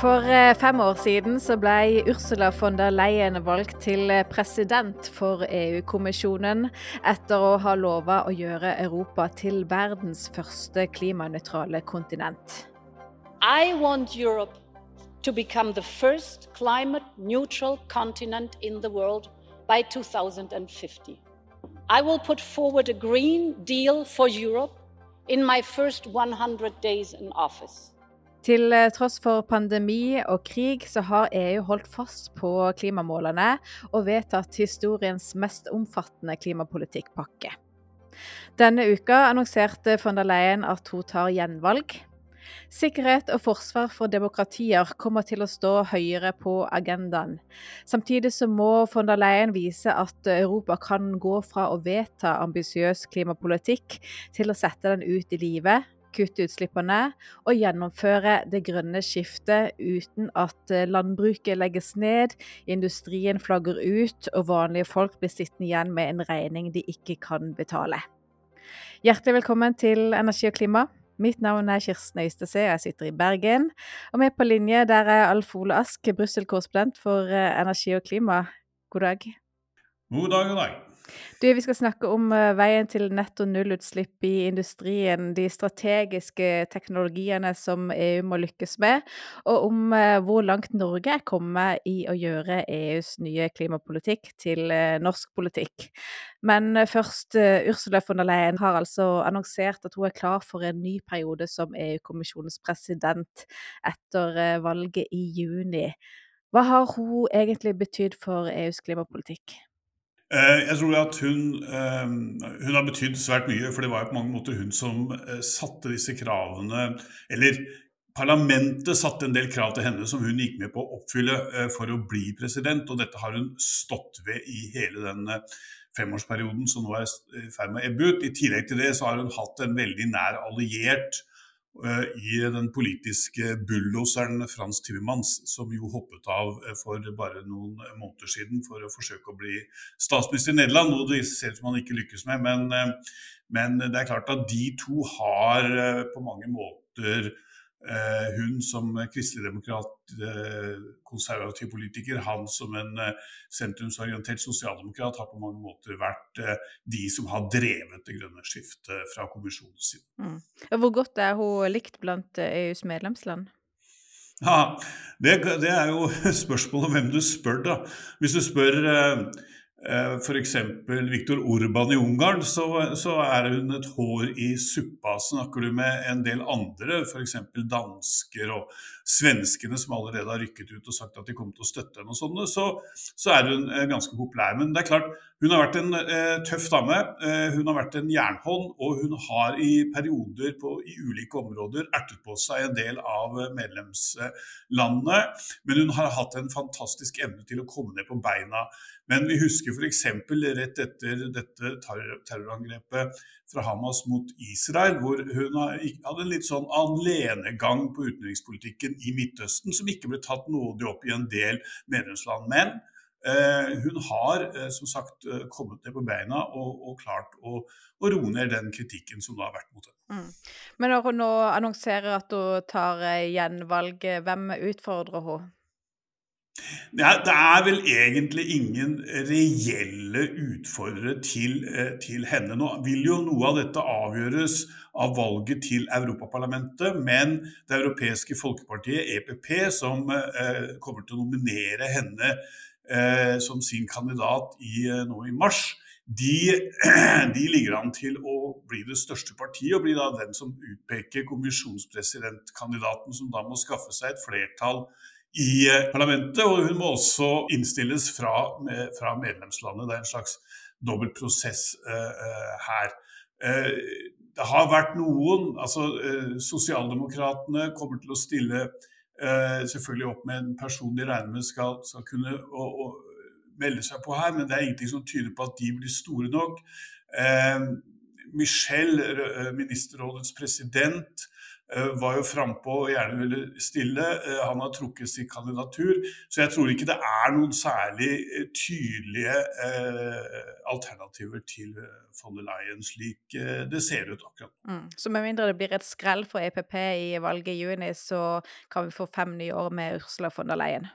For eh, fem år siden så ble Ursula von der Leyen valgt til eh, president for EU-kommisjonen etter å ha lova å gjøre Europa til verdens første klimanøytrale kontinent. I want Europe to become the first climate neutral continent in the world by 2050. I will put forward a Green Deal for Europe in my first 100 days in office. Til eh, tross for pandemi og krig, så har EU holdt fast på klimamålene og vedtatt historiens mest omfattende klimapolitikkpakke. Denne uka annonserte von der Leyen at hun tar gjenvalg. Sikkerhet og forsvar for demokratier kommer til å stå høyere på agendaen. Samtidig så må von der Leyen vise at Europa kan gå fra å vedta ambisiøs klimapolitikk til å sette den ut i livet kutte utslippene og gjennomføre det grønne skiftet uten at eh, landbruket legges ned, industrien flagger ut og vanlige folk blir sittende igjen med en regning de ikke kan betale. Hjertelig velkommen til Energi og klima. Mitt navn er Kirsten Øystese, og jeg sitter i Bergen. Og med på linje der er Alf Ole Ask, Brussel-korrespondent for eh, Energi og klima. God dag. God dag, god dag. Du, vi skal snakke om uh, veien til netto nullutslipp i industrien, de strategiske teknologiene som EU må lykkes med, og om uh, hvor langt Norge er kommet i å gjøre EUs nye klimapolitikk til uh, norsk politikk. Men først, Ursula von der Leyen har altså annonsert at hun er klar for en ny periode som EU-kommisjonens president etter valget i juni. Hva har hun egentlig betydd for EUs klimapolitikk? Eh, jeg tror at hun, eh, hun har betydd svært mye, for det var jo på mange måter hun som eh, satte disse kravene Eller parlamentet satte en del krav til henne som hun gikk med på å oppfylle for å bli president, og dette har hun stått ved i hele den femårsperioden som nå er i ferd med å ebbe ut. I tillegg til det så har hun hatt en veldig nær alliert Eh, i den politiske bulldoseren Frans Timmermans, som jo hoppet av eh, for bare noen måneder siden for å forsøke å bli statsminister i Nederland, noe det ser ut som han ikke lykkes med. Men, eh, men, det er klart at de to har på mange måter Eh, hun som kristeligdemokrat, eh, konservativ politiker, han som en eh, sentrumsorientert sosialdemokrat, har på mange måter vært de som har drevet det grønne skiftet fra kommisjonens side. Mm. Hvor godt er hun likt blant EUs medlemsland? Ja, det, det, er jo spørsmålet om hvem du spør, da. Hvis du spør Eh, F.eks. Viktor Orban i Ungarn, så, så, er hun et hår i suppa. Snakker du med en del andre, f.eks. dansker og svenskene som allerede har rykket ut og sagt at de kommer til å støtte henne, og sånne, så, så er hun eh, ganske populær. Men det er klart, hun har vært en eh, tøff dame. Eh, hun har vært en jernhånd, og hun har i perioder på, i ulike områder ertet på seg en del av medlemslandene. Men hun har hatt en fantastisk evne til å komme ned på beina. Men vi husker f.eks. rett etter dette terrorangrepet fra Hamas mot Israel, hvor hun hadde en litt sånn alenegang på utenrikspolitikken i Midtøsten, som ikke ble tatt nådig opp i en del medlemsland. Men eh, hun har eh, som sagt eh, kommet ned på beina og, og klart å, å, roe ned den kritikken som da har vært mot henne. Mm. Men når hun nå annonserer at hun tar eh, gjenvalg, hvem utfordrer hun? Det er, det er, vel egentlig ingen reelle utfordrere til, eh, til, henne. Nå vil jo noe av dette avgjøres av valget til Europaparlamentet, men det europeiske folkepartiet, EPP, som eh, kommer til å nominere henne eh, som sin kandidat i, eh, nå i mars, de, de, ligger an til å bli det største partiet, og blir da den som utpeker kommisjonspresidentkandidaten, som da må skaffe seg et flertall i eh, parlamentet, og hun må også innstilles fra, fra medlemslandet. Det er en slags dobbelt prosess uh, her. Uh, det har vært noen altså uh, Sosialdemokratene kommer til å stille selvfølgelig opp med en person de regner med skal, skal kunne å, å melde seg på her, men det er ingenting som tyder på at de blir store nok. Michelle, ministerrådets president, var jo frampå og gjerne ville stille. Han har trukket sin kandidatur. Så jeg tror ikke det er noen særlig tydelige alternativer til von der Leyen, slik det ser ut akkurat nå. Mm. Så med mindre det blir et skrell for EPP i valget i juni, så kan vi få fem nye år med Ursula von der Leyen?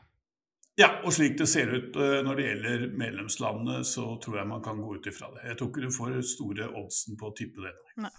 Ja, og slik det ser ut når det gjelder medlemslandene, så tror jeg man kan gå ut ifra det. Jeg tror ikke du får store oddsen på å tippe det. Nei.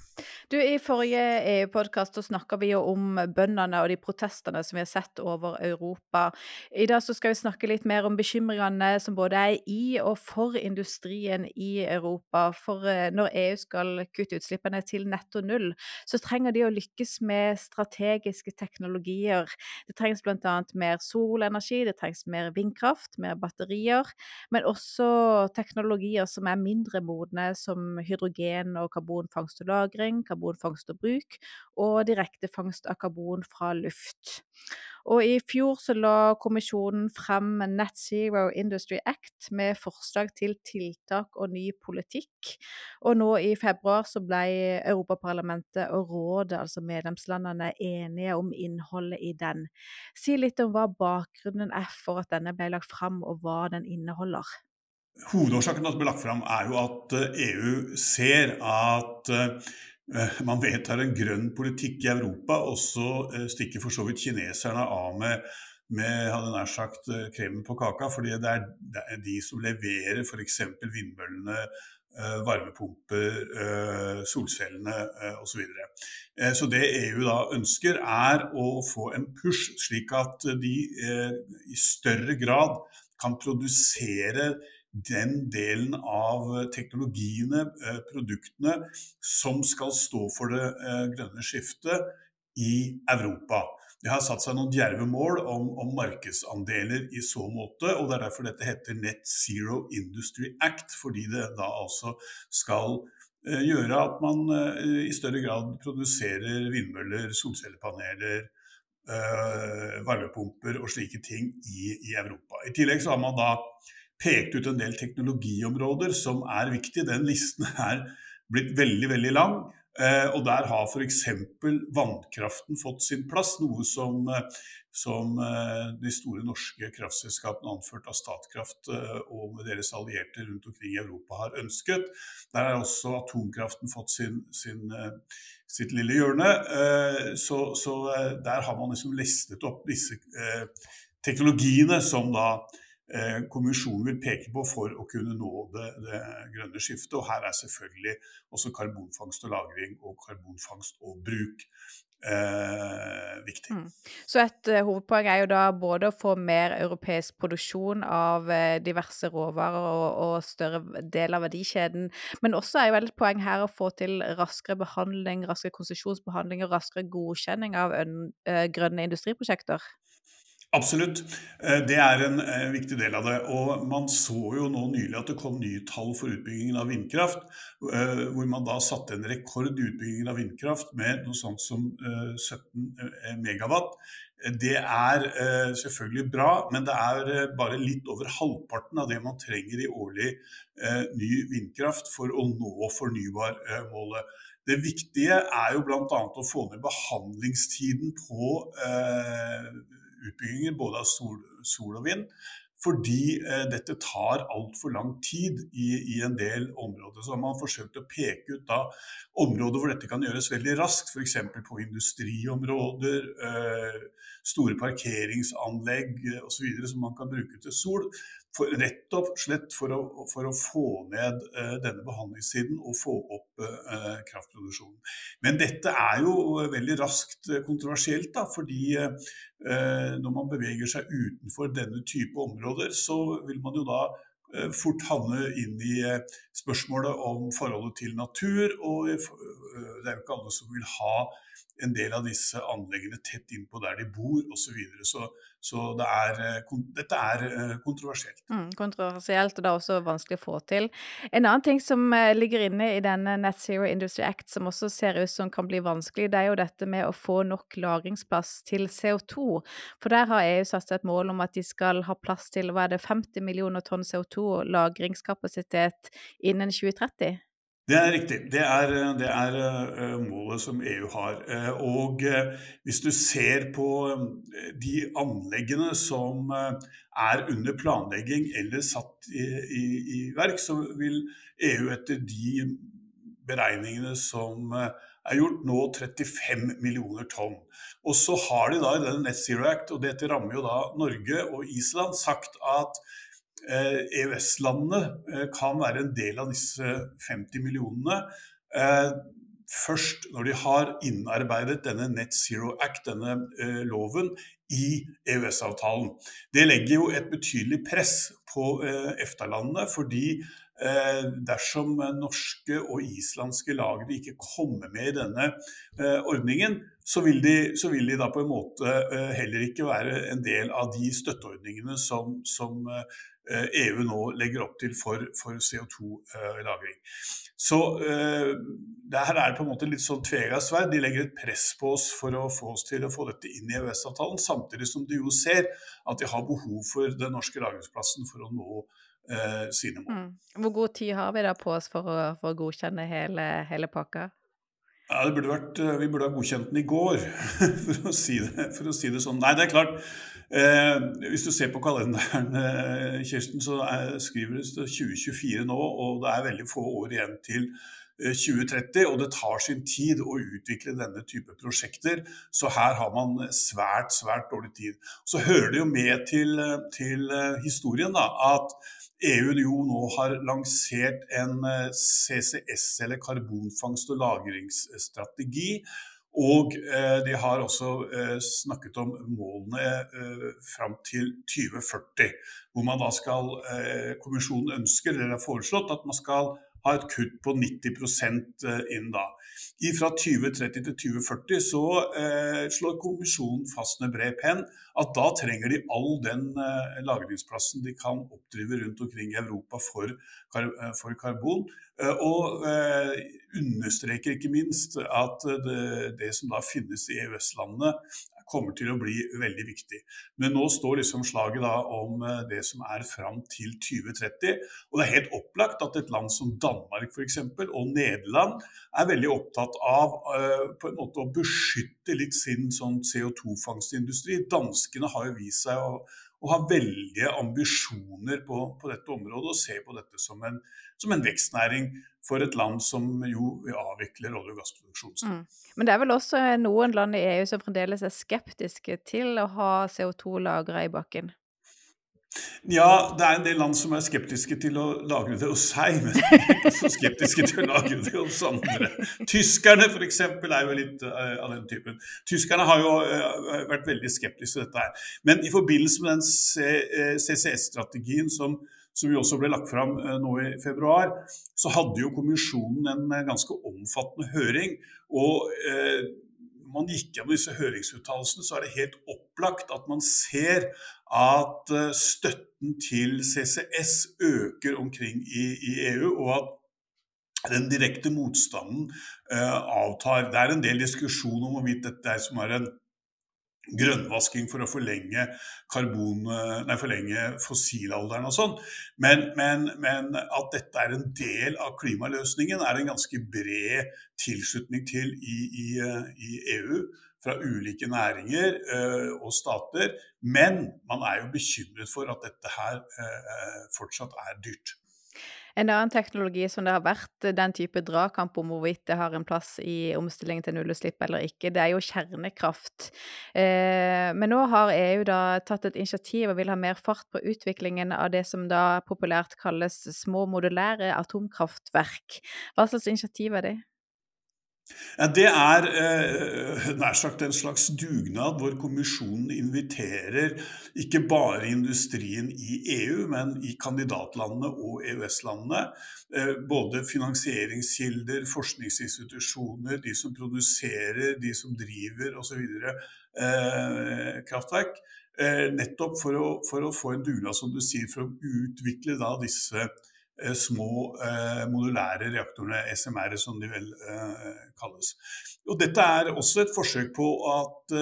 Du, I forrige EU-podkast snakka vi jo om bøndene og de protestene som vi har sett over Europa. I dag skal vi snakke litt mer om bekymringene som både er i og for industrien i Europa. For når EU skal kutte utslippene til netto null, så trenger de å lykkes med strategiske teknologier. Det trengs bl.a. mer solenergi, det trengs mer vindkraft, mer batterier, men også teknologier som er mindre modne, som hydrogen og karbonfangst og -lagring, karbonfangst og -bruk, og direkte fangst av karbon fra luft. Og I fjor så la Kommisjonen frem Net Zero Industry Act med forslag til tiltak og ny politikk. Og nå i februar så ble Europaparlamentet og rådet, altså medlemslandene, enige om innholdet i den. Si litt om hva bakgrunnen er for at denne ble lagt frem, og hva den inneholder. Hovedårsaken til at det ble lagt fram, er jo at EU ser at man vedtar en grønn politikk i Europa, og så stikker for så vidt kineserne av med, med hadde nær sagt kremen på kaka. fordi det er, de som leverer f.eks. vindmøllene, varmepumper, solcellene osv. Så, så det EU da ønsker, er å få en push, slik at de i større grad kan produsere den delen av teknologiene, produktene, som skal stå for det grønne skiftet i Europa. De har satt seg noen djerve mål om, om, markedsandeler i så måte, og det er derfor dette heter Net Zero Industry Act, fordi det da altså skal gjøre at man i større grad produserer vindmøller, solcellepaneler, varmepumper og slike ting i, i Europa. I tillegg så har man da pekt ut en del teknologiområder som er viktige. Den listen er blitt veldig, veldig lang. Og der har f.eks. vannkraften fått sin plass, noe som, som, de store norske kraftselskapene anført av Statkraft og deres allierte rundt omkring i Europa har ønsket. Der har også atomkraften fått sin, sin, sitt lille hjørne. Så, så, der har man liksom listet opp disse teknologiene som da kommisjonen vil peke på for å kunne nå det, det, grønne skiftet. Og her er selvfølgelig også karbonfangst og -lagring og karbonfangst og -bruk eh, viktig. Mm. Så et uh, hovedpoeng er jo da både å få mer europeisk produksjon av uh, diverse råvarer og, og, større del av verdikjeden, men også er jo et poeng her å få til raskere behandling, raskere konsesjonsbehandling og raskere godkjenning av uh, grønne industriprosjekter. Absolutt. Eh, det er en eh, viktig del av det. Og man så jo nå nylig at det kom nye tall for utbyggingen av vindkraft. Eh, hvor man da satte en rekord i utbyggingen av vindkraft med noe sånt som 17 megawatt. Det er selvfølgelig bra, men det er bare litt over halvparten av det man trenger i årlig ny vindkraft for å nå fornybarmålet. Det viktige er jo bl.a. å få ned behandlingstiden på utbygginger både av sol, sol og vind. Fordi eh, dette tar altfor lang tid i, i, en del områder. Så har man forsøkt å peke ut da områder hvor dette kan gjøres veldig raskt. F.eks. på industriområder, eh, store parkeringsanlegg eh, osv. som man kan bruke til sol. For, rett og slett for å, for å få ned uh, denne behandlingstiden og få opp uh, kraftproduksjonen. Men dette er jo veldig raskt kontroversielt, da, fordi uh, når man beveger seg utenfor denne type områder, så vil man jo da fort havne inn i spørsmålet om forholdet til natur. Og det er jo ikke alle som vil ha en del av disse anleggene tett innpå der de bor osv. Så, videre. så Så det er, eh, dette er eh, kontroversielt. Mm, kontroversielt, og det er også vanskelig å få til. En annen ting som eh, ligger inne i denne Net Zero Industry Act, som også ser ut som kan bli vanskelig, det er jo dette med å få nok lagringsplass til CO2. For der har EU satt et mål om at de skal ha plass til hva er det, 50 millioner tonn CO2 lagringskapasitet innen 2030? Det er riktig. Det er, det er uh, målet som EU har. Uh, og uh, hvis du ser på de anleggene som er under planlegging eller satt i, i, i, verk, så vil EU etter de beregningene som er gjort, nå 35 millioner tonn. Og så har de da i denne Net Zero Act, og dette rammer jo da Norge og Island, sagt at EØS-landene eh, e eh, kan være en del av disse 50 millionene eh, først når de har innarbeidet denne Net Zero Act, denne loven, i EØS-avtalen. Det legger jo et betydelig press på EFTA-landene, fordi dersom norske og islandske lagre ikke kommer med i denne ordningen, så vil, de, så vil, de, da på en måte heller ikke være en del av de støtteordningene som, som EU e nå legger opp til for, for CO2-lagring. Så eh, det her er på en måte litt sånn tvega sverd. De legger et press på oss for å få oss til å få dette inn i EØS-avtalen, samtidig som de jo ser at de har behov for den norske lagringsplassen for å nå eh, sine mål. Mm. Hvor god tid har vi da på oss for å, for å godkjenne hele, hele pakka? Ja, burde vært, Vi burde ha godkjent den i går, for å, si det, for å si det sånn. Nei, det er klart. Eh, hvis du ser på kalenderen, eh, Kirsten, så er, skriver det 2024 nå, og det er veldig få år igjen til 2030, eh, og det tar sin tid å utvikle denne type prosjekter. Så her har man svært, svært dårlig tid. Så hører det jo med til, til historien da, at EU jo nå har lansert en eh, CCS, eller karbonfangst- og lagringsstrategi og eh, de har også eh, snakket om målene eh, fram til 2040. Hvor man da skal Kommisjonen ønsker, eller har foreslått, at man skal ha et kutt på 90 inn da. Fra 2030 til 2040 så eh, slår kommisjonen fast med bred penn at da trenger de all den eh, lagringsplassen de kan oppdrive rundt omkring i Europa for, kar for karbon. Eh, og understreker ikke minst at det, det som da finnes i EØS-landene kommer til å bli veldig viktig. Men nå står liksom slaget da om eh, det som er fram til 2030. Og det er helt opplagt at et land som Danmark for eksempel, og Nederland er veldig opptatt av uh, på en måte å beskytte litt sin sånn CO2-fangstindustri. Danskene har jo vist seg å og har veldige ambisjoner på, på, dette området og ser på dette som en, som en, vekstnæring for et land som jo avvikler olje- og gassproduksjon. Mm. Men det er vel også noen land i EU som fremdeles er skeptiske til å ha CO2-lagre i bakken? Ja, det er en del land som er skeptiske til å lagre det hos seg, men ikke så skeptiske til å lagre det hos andre. Tyskerne f.eks. er jo litt uh, av den typen. Tyskerne har jo uh, vært veldig skeptiske til dette her. Men i forbindelse med den CCS-strategien som, som jo også ble lagt fram nå i februar, så hadde jo kommisjonen en ganske omfattende høring. og man gikk gjennom disse høringsuttalelsene, så er det helt opplagt at man ser at eh, støtten til CCS øker omkring i, i EU, og at den direkte motstanden uh, avtar. Det er en del diskusjon om hvorvidt dette er som er en grønnvasking for å forlenge, karbon, eh, nei, forlenge fossilalderen og sånn. Men, men, men, at dette er en del av klimaløsningen, er en ganske bred tilslutning til i, i, i EU. Fra ulike næringer øh, og stater. Men man er jo bekymret for at dette her øh, fortsatt er dyrt. En annen teknologi som det har vært den type dragkamp om hvorvidt det har en plass i omstillingen til nullutslipp eller ikke, det er jo kjernekraft. Eh, men nå har EU da tatt et initiativ og vil ha mer fart på utviklingen av det som da populært kalles små modulære atomkraftverk. Hva slags initiativ er det? Det er eh, nær sagt en slags dugnad hvor kommisjonen inviterer ikke bare industrien i EU, men i kandidatlandene og EØS-landene. Eh, både finansieringskilder, forskningsinstitusjoner, de som produserer, de som driver osv. Eh, kraftverk. Eh, nettopp for å, for å, få en dugnad, som du sier, for å utvikle da disse små eh, modulære reaktorene, SMR som de vel eh, kalles. Og dette er også et forsøk på at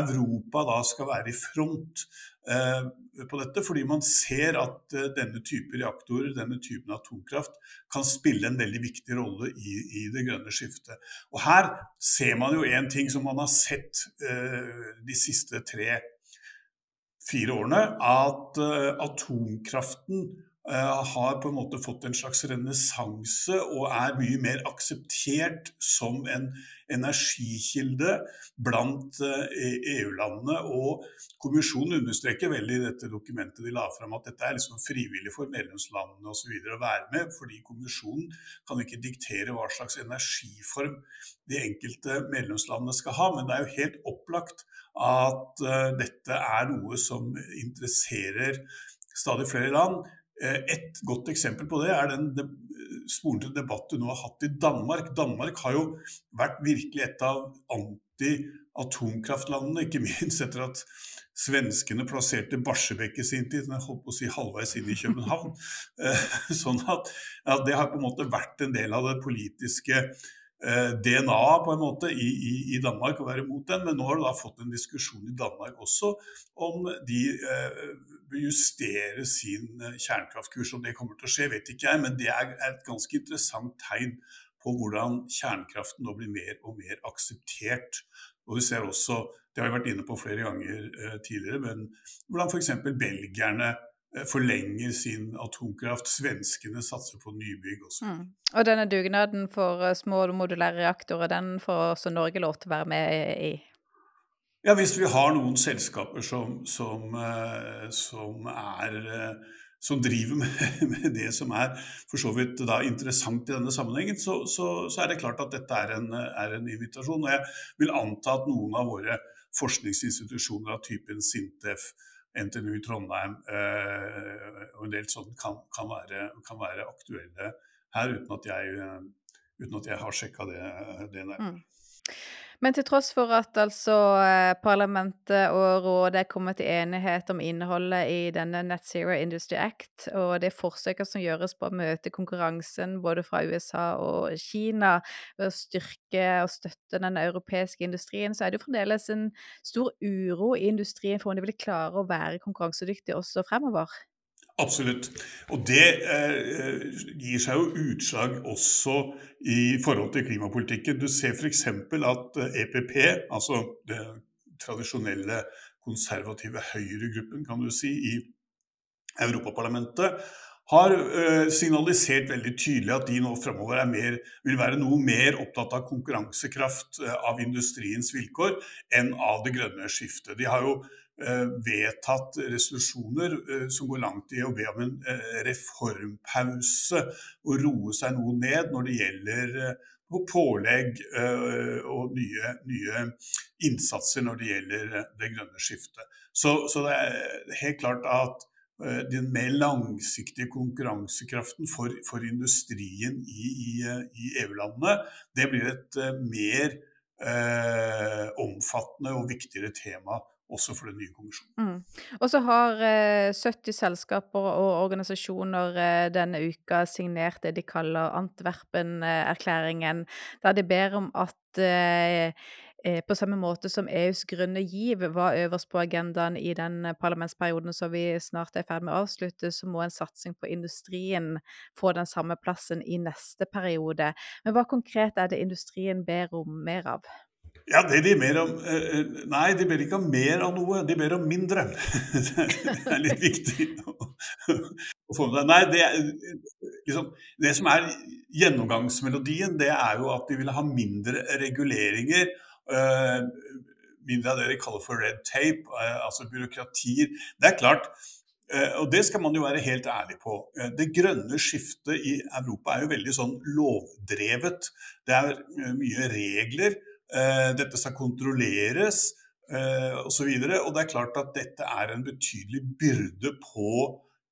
Europa da skal være i front eh, på dette, fordi man ser at eh, denne type reaktorer, denne typen atomkraft, kan spille en veldig viktig rolle i, i det grønne skiftet. Og her ser man jo en ting som man har sett eh, de siste tre-fire årene, at eh, atomkraften Eh, har på en måte fått en slags renessanse og er mye mer akseptert som en energikilde blant EU-landene. Eh, e og Kommisjonen understreker veldig i dette dokumentet de la fram at dette er liksom frivillig for medlemslandene videre å være med, fordi Kommisjonen kan ikke diktere hva slags energiform de enkelte medlemslandene skal ha. Men det er jo helt opplagt at uh, dette er noe som interesserer stadig flere land. Eh, et godt eksempel på det er den til debatt du nå har hatt i Danmark. Danmark har jo vært virkelig et av anti-atomkraftlandene, ikke minst etter at svenskene plasserte Barsebekk i sin tid, holdt på å si halvveis inn i København. Eh, sånn at ja, Det har på en måte vært en del av det politiske DNA på en måte i, i, i, Danmark å være mot den, men nå har du da fått en diskusjon i Danmark også om de eh, justere sin eh, kjernekraftkurs. Om det kommer til å skje, vet ikke jeg, men det er et ganske interessant tegn på hvordan kjernekraften nå blir mer og mer akseptert. Og vi ser også, det har vi vært inne på flere ganger eh, tidligere, men hvordan f.eks. belgierne Eh, forlenger sin atomkraft. Svenskene satser på nybygg også. Mm. Og denne dugnaden for eh, små modulære reaktorer, den får også Norge lov til å være med i? Ja, hvis vi har noen selskaper som, som, eh, som, er, som driver med, med, det som er for så vidt da interessant i denne sammenhengen, så, så, så er det klart at dette er en, er en, invitasjon. Og jeg vil anta at noen av våre forskningsinstitusjoner av typen Sintef, NTNU Trondheim eh, og en del sånt kan, kan, være, kan, være, aktuelle her, uten at jeg, eh, uten at jeg har sjekka det, det nærmere. Mm. Men til tross for at altså eh, parlamentet og rådet er kommet til enighet om innholdet i denne Net Zero Industry Act, og det forsøket som gjøres på å møte konkurransen både fra USA og Kina ved å styrke og støtte den europeiske industrien, så er det jo fremdeles en stor uro i industrien for om de vil klare å være konkurransedyktige også fremover. Absolutt. Og det eh, gir seg jo utslag også i forhold til klimapolitikken. Du ser f.eks. at EPP, eh, e altså den tradisjonelle konservative høyregruppen, kan du si, i Europaparlamentet, har eh, signalisert veldig tydelig at de nå framover vil være noe mer opptatt av konkurransekraft eh, av industriens vilkår enn av det grønne skiftet. De har jo vedtatt resolusjoner eh, som går langt i å be om en eh, reformpause og roe seg noe ned når det gjelder pålegg og nye, nye innsatser når det gjelder det grønne skiftet. Så, så det er helt klart at den mer langsiktige konkurransekraften for, for industrien i, i, i EU-landene, det blir et mer eh, omfattende og viktigere tema også for den nye kommisjonen. Mm. Og så har eh, 70 selskaper og organisasjoner eh, denne uka signert det de kaller Antwerpen-erklæringen, der de ber om at eh, eh på samme måte som EUs grønne giv var øverst på agendaen i den parlamentsperioden som vi snart er i ferd med å avslutte, så må en satsing på industrien få den samme plassen i neste periode. Men hva konkret er det industrien ber om mer av? Ja, det de ber om eh, eh, Nei, de ber ikke om mer av noe, de ber om mindre. Det er litt viktig å få med seg. Nei, det, liksom, det som er gjennomgangsmelodien, det er jo at de vil ha mindre reguleringer. Eh, mindre av det de kaller for red tape, altså byråkratier. Det er klart, og det skal man jo være helt ærlig på. Det grønne skiftet i Europa er jo veldig sånn lovdrevet. Det er mye regler. Eh, dette skal kontrolleres eh, osv. Og, så og det er klart at dette er en betydelig byrde på,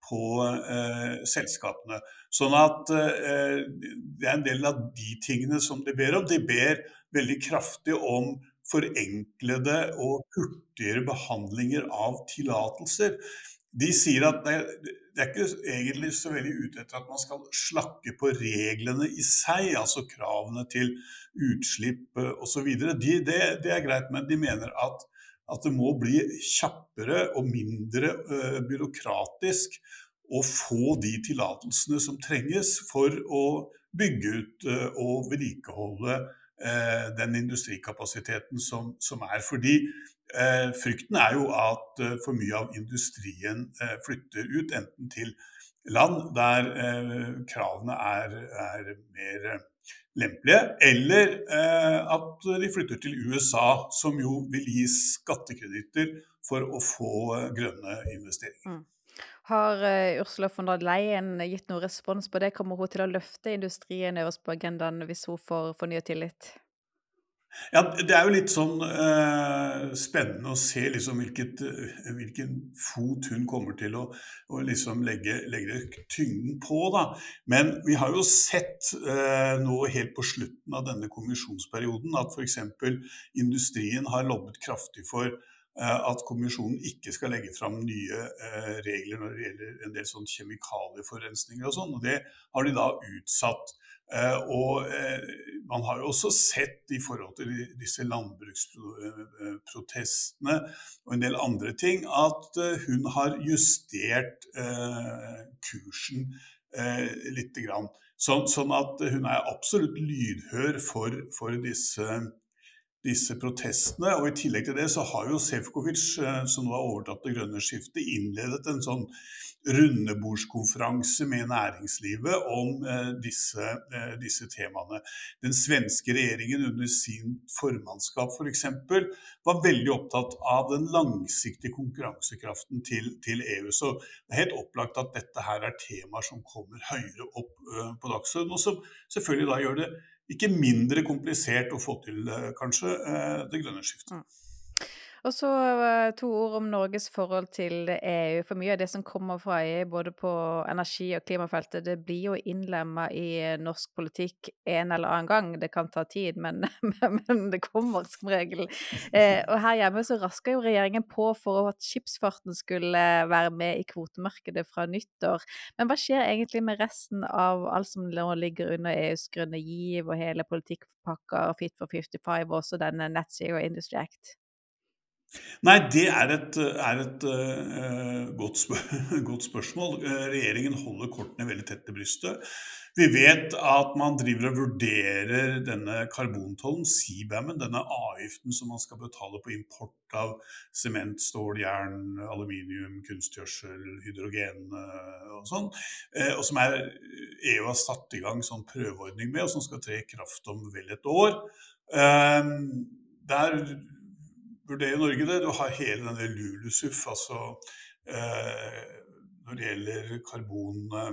på eh, selskapene. Sånn at eh, det er en del av de tingene som de ber om. De ber veldig kraftig om forenklede og hurtigere behandlinger av tillatelser. De sier at det, det, er ikke egentlig så veldig ute etter at man skal slakke på reglene i seg, altså kravene til utslipp osv. De, det, det er greit, men de mener at at det må bli kjappere og mindre byråkratisk å få de tillatelsene som trenges for å bygge ut og vedlikeholde den industrikapasiteten som, som er. Fordi eh, frykten er jo at for mye av industrien eh, flytter ut, enten til land der eh, kravene er, er mer lempelige, eller eh, at de flytter til USA, som jo vil gi skattekreditter for å få eh, grønne investeringer. Mm. Har Ursula von der Leyen gitt noen respons på det? Kommer hun til å løfte industrien øverst på agendaen hvis hun får fornyet tillit? Ja, Det er jo litt sånn uh, spennende å se liksom hvilket, uh, hvilken fot hun kommer til å, å liksom legge, legge, tyngden på. da. Men vi har jo sett uh, nå helt på slutten av denne kommisjonsperioden at f.eks. industrien har lobbet kraftig for at kommisjonen ikke skal legge fram nye regler når det gjelder en del sånn kjemikalieforurensninger og sånn. og Det har de da utsatt. Eh, og eh, man har jo også sett i forhold til disse landbruksprotestene og en del andre ting, at eh, hun har justert kursen lite grann. Sånn, at hun er absolutt lydhør for, for disse, disse, protestene. Og i tillegg til det så har jo Sefcovic, som nå har overtatt det grønne skiftet, innledet en sånn rundebordskonferanse med næringslivet om eh, disse, eh, disse, temaene. Den svenske regjeringen under sin formannskap f.eks. For var veldig opptatt av den langsiktige konkurransekraften til, til, EU. Så det er helt opplagt at dette her er temaer som kommer høyere opp på dagsordenen, og som selvfølgelig da gjør det ikke mindre komplisert å få til, kanskje, det grønne skiftet. Og så eh, to ord om Norges forhold til EU. For mye av det som kommer fra EU, både på energi- og klimafeltet, det blir jo innlemma i norsk politikk en eller annen gang. Det kan ta tid, men, men det kommer som regel. Eh, og her hjemme så raska jo regjeringen på for at skipsfarten skulle være med i kvotemarkedet fra nyttår. Men hva skjer egentlig med resten av alt som nå ligger under EUs grønne giv og hele politikkpakka Fit for 55 og også denne Net Zero Industry Act? Nei, det er et, er et uh, godt, spør godt, spørsmål. Uh, regjeringen holder kortene veldig tett til brystet. Vi vet at man driver og vurderer denne karbontollen, CBAM-en, denne avgiften som man skal betale på import av sement, stål, jern, aluminium, kunstgjødsel, hydrogen uh, og sånn. og som er, EU har satt i gang sånn prøveordning med, og som skal tre i kraft om vel et år. der vurdere Norge det. Du har hele denne LULUSUF, altså eh, når det gjelder karbon eh,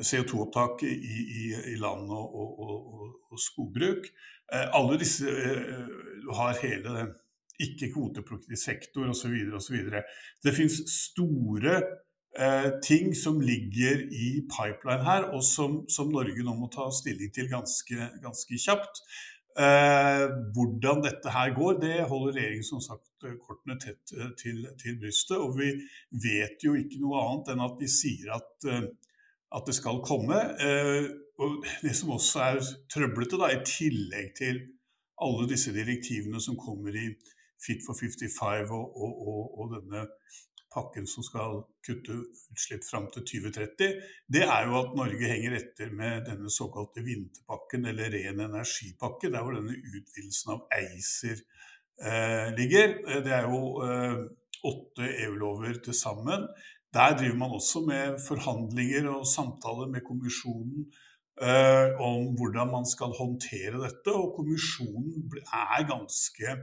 CO2-opptak i, i, i, land og, og, og, og skogbruk. Eh, alle disse eh, Du har hele ikke-kvotepliktig sektor osv. osv. Det fins store eh, ting som ligger i pipeline her, og som, som, Norge nå må ta stilling til ganske, ganske kjapt. Eh, hvordan dette her går, det holder regjeringen som sagt kortene tett eh, til, til, brystet. Og vi vet jo ikke noe annet enn at de sier at, eh, at det skal komme. Eh, og det som også er trøblete, da, i tillegg til alle disse direktivene som kommer i Fit for 55 og, og, og, og denne pakken som skal kutte utslipp fram til 2030, det er jo at Norge henger etter med denne såkalte vinterpakken, eller ren energipakke, der hvor denne utvidelsen av ACER eh, ligger. Det er jo eh, åtte EU-lover til sammen. Der driver man også med forhandlinger og samtaler med kommisjonen eh, om hvordan man skal håndtere dette. Og kommisjonen er ganske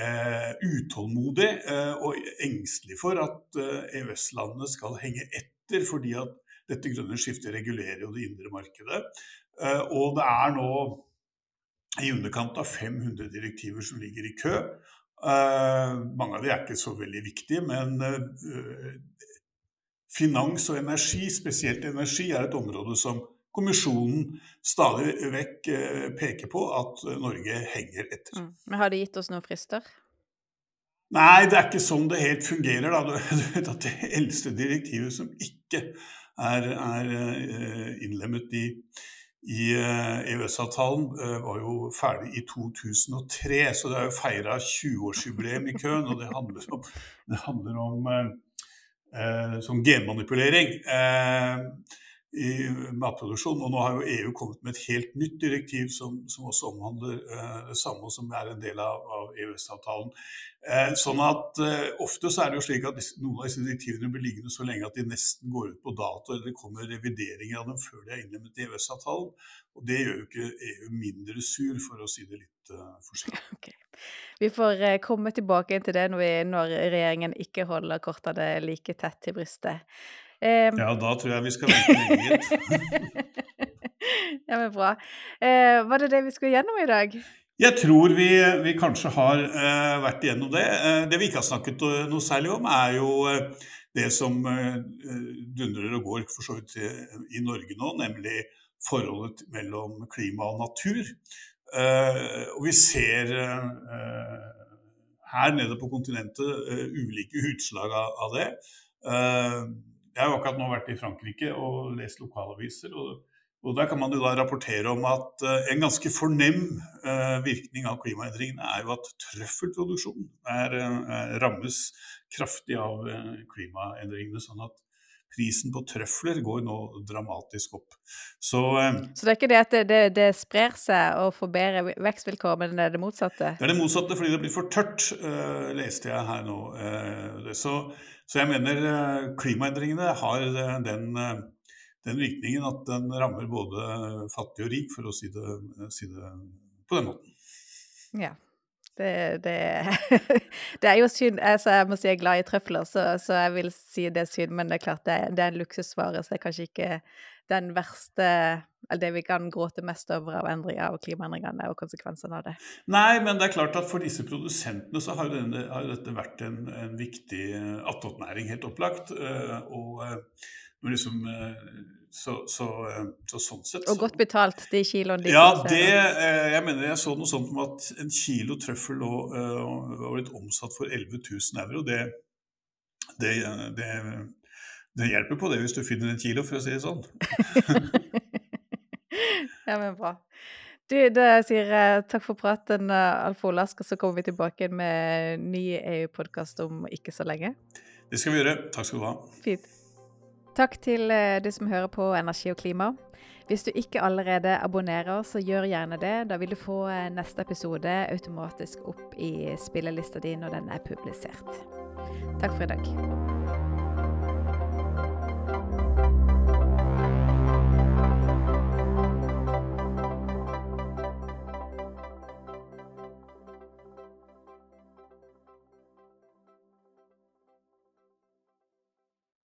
eh, utålmodig eh, og engstelig for at eh, EØS-landene skal henge etter, fordi at dette grønne skiftet regulerer jo det indre markedet. Eh, og det er nå i underkant av 500 direktiver som ligger i kø. Eh, mange av de er ikke så veldig viktige, men eh, finans og energi, spesielt energi, er et område som kommisjonen stadig vekk eh, peker på at Norge henger etter. Mm. Men Har de gitt oss noen frister? Nei, det er ikke sånn det helt fungerer. Da. Du vet at Det eldste direktivet som ikke er, er eh, innlemmet i, i EØS-avtalen var jo ferdig i 2003, så det er jo feira 20-årsjubileum i køen. Og det handler om, det handler om eh, sånn genmanipulering. Eh, i matproduksjon. Og nå har jo EU kommet med et helt nytt direktiv som, som også omhandler eh, det samme, som er en del av, av EØS-avtalen. Eh, sånn at eh, Ofte så er det jo slik at disse, noen av disse direktivene blir liggende så lenge at de nesten går ut på dato, eller det kommer revideringer av dem før de er innlemmet i EØS-avtalen. Og det gjør jo ikke EU mindre sur, for å si det litt uh, forsiktig. Okay. Vi får uh, komme tilbake til det når, vi, når regjeringen ikke holder kortene like tett til brystet. Um, ja, da tror jeg vi skal vente lenge. ja, men bra. Uh, var det det vi skulle gjennom i dag? Jeg tror vi, vi kanskje har uh, vært igjennom det. Uh, det vi ikke har snakket noe særlig om, er jo det som dundrer og går for så vidt i Norge nå, nemlig forholdet mellom klima og natur. og vi ser her nede på kontinentet ulike utslag av det. Jeg har jo akkurat nå vært i Frankrike og lest lokalaviser. og, og Der kan man jo da rapportere om at uh, en ganske fornem uh, virkning av klimaendringene er jo at trøffelproduksjonen er, uh, rammes kraftig av klimaendringene. sånn at prisen på trøfler går nå dramatisk opp. Så, så det er ikke det at det, det, det, sprer seg og får bedre vekstvilkår, men det er det motsatte? Det er det motsatte fordi det blir for tørt, leste jeg her nå. så så jeg mener eh, klimaendringene har eh, den, eh, den virkningen at den rammer både fattig og rik, for å si det, si det på den måten. Ja. Det, det, det, er jo synd. Altså, jeg må si jeg er glad i trøfler, så, så, jeg vil si det er synd. Men det er klart det, det er en luksusvare, så det er kanskje ikke den verste Eller det vi kan gråte mest over av, endringer, og klimaendringene og konsekvensene av det. Nei, men det er klart at for disse produsentene så har, denne, har dette vært en, en viktig eh, attåtnæring, helt opplagt. Eh, og eh, liksom så, så, så, sånn sett Og godt betalt, de kiloene de Ja, det, jeg mener jeg så noe sånt om at en kilo trøffel lå, var blitt omsatt for 11 000 euro. Det, det, det det hjelper på det hvis du finner en kilo, for å si det sånn. ja, men bra. Du, da sier jeg takk for praten, eh, Alf Olask, og så kommer vi tilbake med ny EU-podkast om ikke så lenge. Det skal vi gjøre. Takk skal du ha. Fint. Takk til eh, du som hører på Energi og klima. Hvis du ikke allerede abonnerer, så gjør gjerne det. Da vil du få eh, neste episode automatisk opp i spillelista di når den er publisert. Takk for i dag.